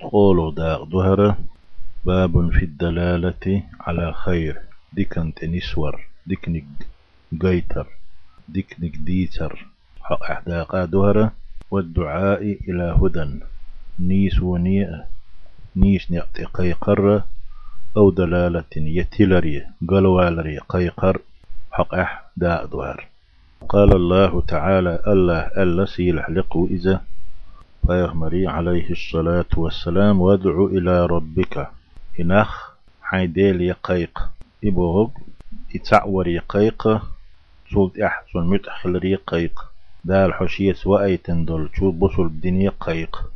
قولوا داغ دهرة باب في الدلالة على خير. ديكنت نسور ديكنك قيتر ديكنك ديتر. حق أحداقا دهرة والدعاء إلى هدى. نيس ونيئة نيس نعطي قيقر. أو دلالة يتلري قلوالري قيقر. حق أح داء دهر قال الله تعالى الله ألا سيلح لقو إذا فيغمري عليه الصلاة والسلام وادعو إلى ربك. إنخ حيديل يقيق. إبوغ إتعور يقيق سولت أحسن متأخل ريقيق دال حشية وأيتن دول شو بصل بدنيا قيق.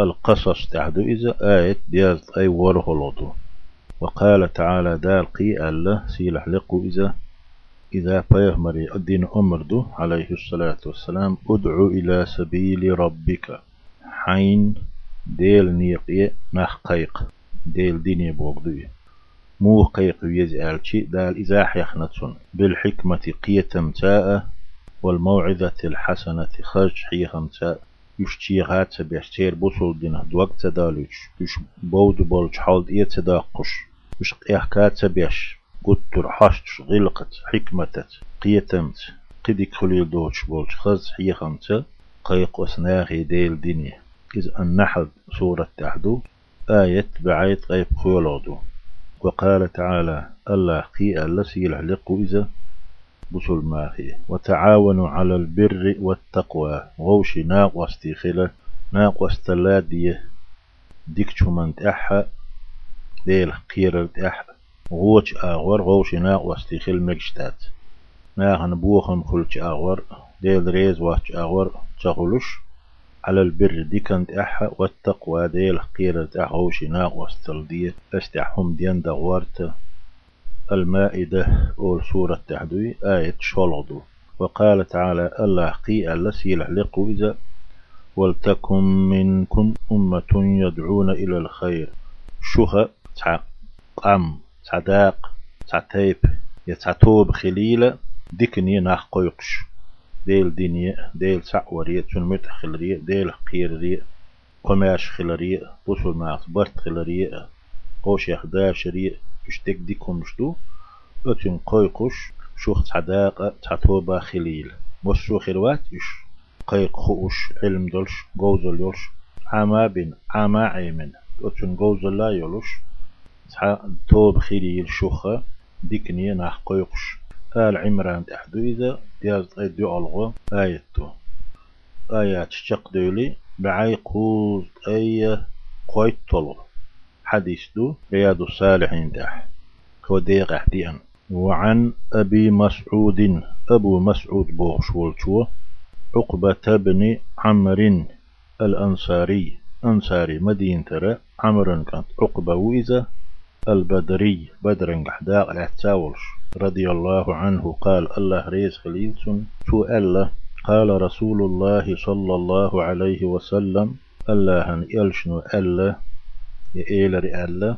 القصص تحدو إذا آية دياز أي ورهلوتو وقال تعالى دال قي الله سيلح لقو إذا إذا فيهمري الدين أمردو عليه الصلاة والسلام ادعو إلى سبيل ربك. حين ديل نيقية نخ قيق ديل ديني بوغدوي مو قيق يزعلشي دال إزاح يخنتون بالحكمة قيتم تاء والموعظة الحسنة خرج حيهم تاء. يشتي غات بيشتير بوصل دينه دوق تدالوش يش بود بولج حالد إيه تداقش. يش قيحكات بيش قدر حشت غلقت حكمتت قيتمت قدك خليل دوش بولج خز حيهم تاء. قيق وسناغي ديل ديني إذ النحل سورة تحدو آية بعيد غيب خيولودو وقال تعالى الله قي الذي يلحق إذا بسل ماخي وتعاونوا على البر والتقوى. غوش ناق واستيخلة ناق واستلادية ديك من تأحى ديل قير تأحى غوش آغور غوش ناق واستيخل مجشتات ناغن بوخن خلش آغور ديل ريز واش آغور تغلش. على البر دي كانت أحا والتقوى ديل قيرة أحوش ناق واستلدية أستحهم ديان دغوارت المائدة أول سورة تحدوي آية شولغدو وقال تعالى الله قي الذي يلحلق إذا ولتكن منكم أمة يدعون إلى الخير. شوها قام تعداق تعتيب يتعتوب خليلة ديكني ناخ قيقش ديل دينية ديل سعورية تون متخلرية ديل قيرية قماش خلرية بوصل مع برت خلرية قوش يخداشرية يشتك دي كنشتو أتن قيقش شوخ تعداق تعتوبا خليل. وشو خلوات إش قيق خوش علم دلش جوزل يلش عما بين عما عيمن. أتن جوزل لا يلش توب خليل شوخة ديكنية ناح آل عمران تحدو إذا دياز دو ألغو آيتو. آيات شق دولي بعي قوز أي قويت طلو حديث دو رياض الصالحين داح كوديق أحديان. وعن أبي مسعود أبو مسعود بوغش والشو عقبة بن عمر الأنصاري. أنصاري مدينة عمر كانت عقبة وإذا البدري بدرن قحداق الاتساولش رضي الله عنه قال الله ريز خليلسون شو ألا قال رسول الله صلى الله عليه وسلم الله هن يلشنو ألا يأيلر ألا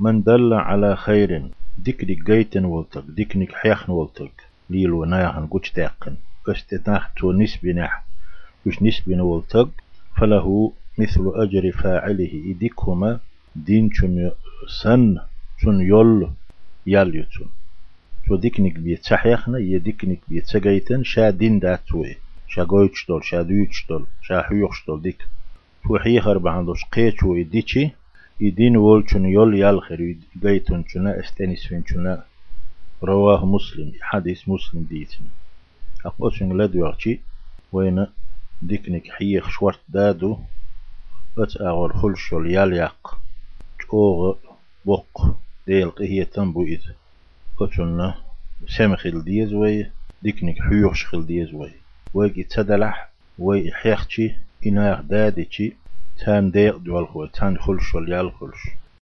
من دل على خير ديكنك جيتن ولتك ديكنك حيخن ولتك. ليلو ناهن قوش تاقن. استناح تو نسبناح وش نسبنا ولتك فله مثل أجر فاعله إديكهما دين سن. شن يول يال يتون شو ديكنك بيت سحيخنا يديكنك بيت سجيتن شا دين داتوي شا قويتش دول شا دويتش دول شا حيوخش دول ديك شو حيخر بعندوش قيتشو يديتشي يدين وولشن يول يال خير جيتون شنا استنس فين شنا رواه مسلم حديث مسلم ديتن أقوشن لدوارشي وين ديكنك حيخ شورت دادو بس أغور خلش يال ياق أوغ بوق ديل قهية تنبو إذ قتلنا سمخل ديز وي ديكنك حيوش خل ديز وي. ويجي تدلح وي حيختي إناغ دادتي تان ديق دول خو تان خلش واليال خلش.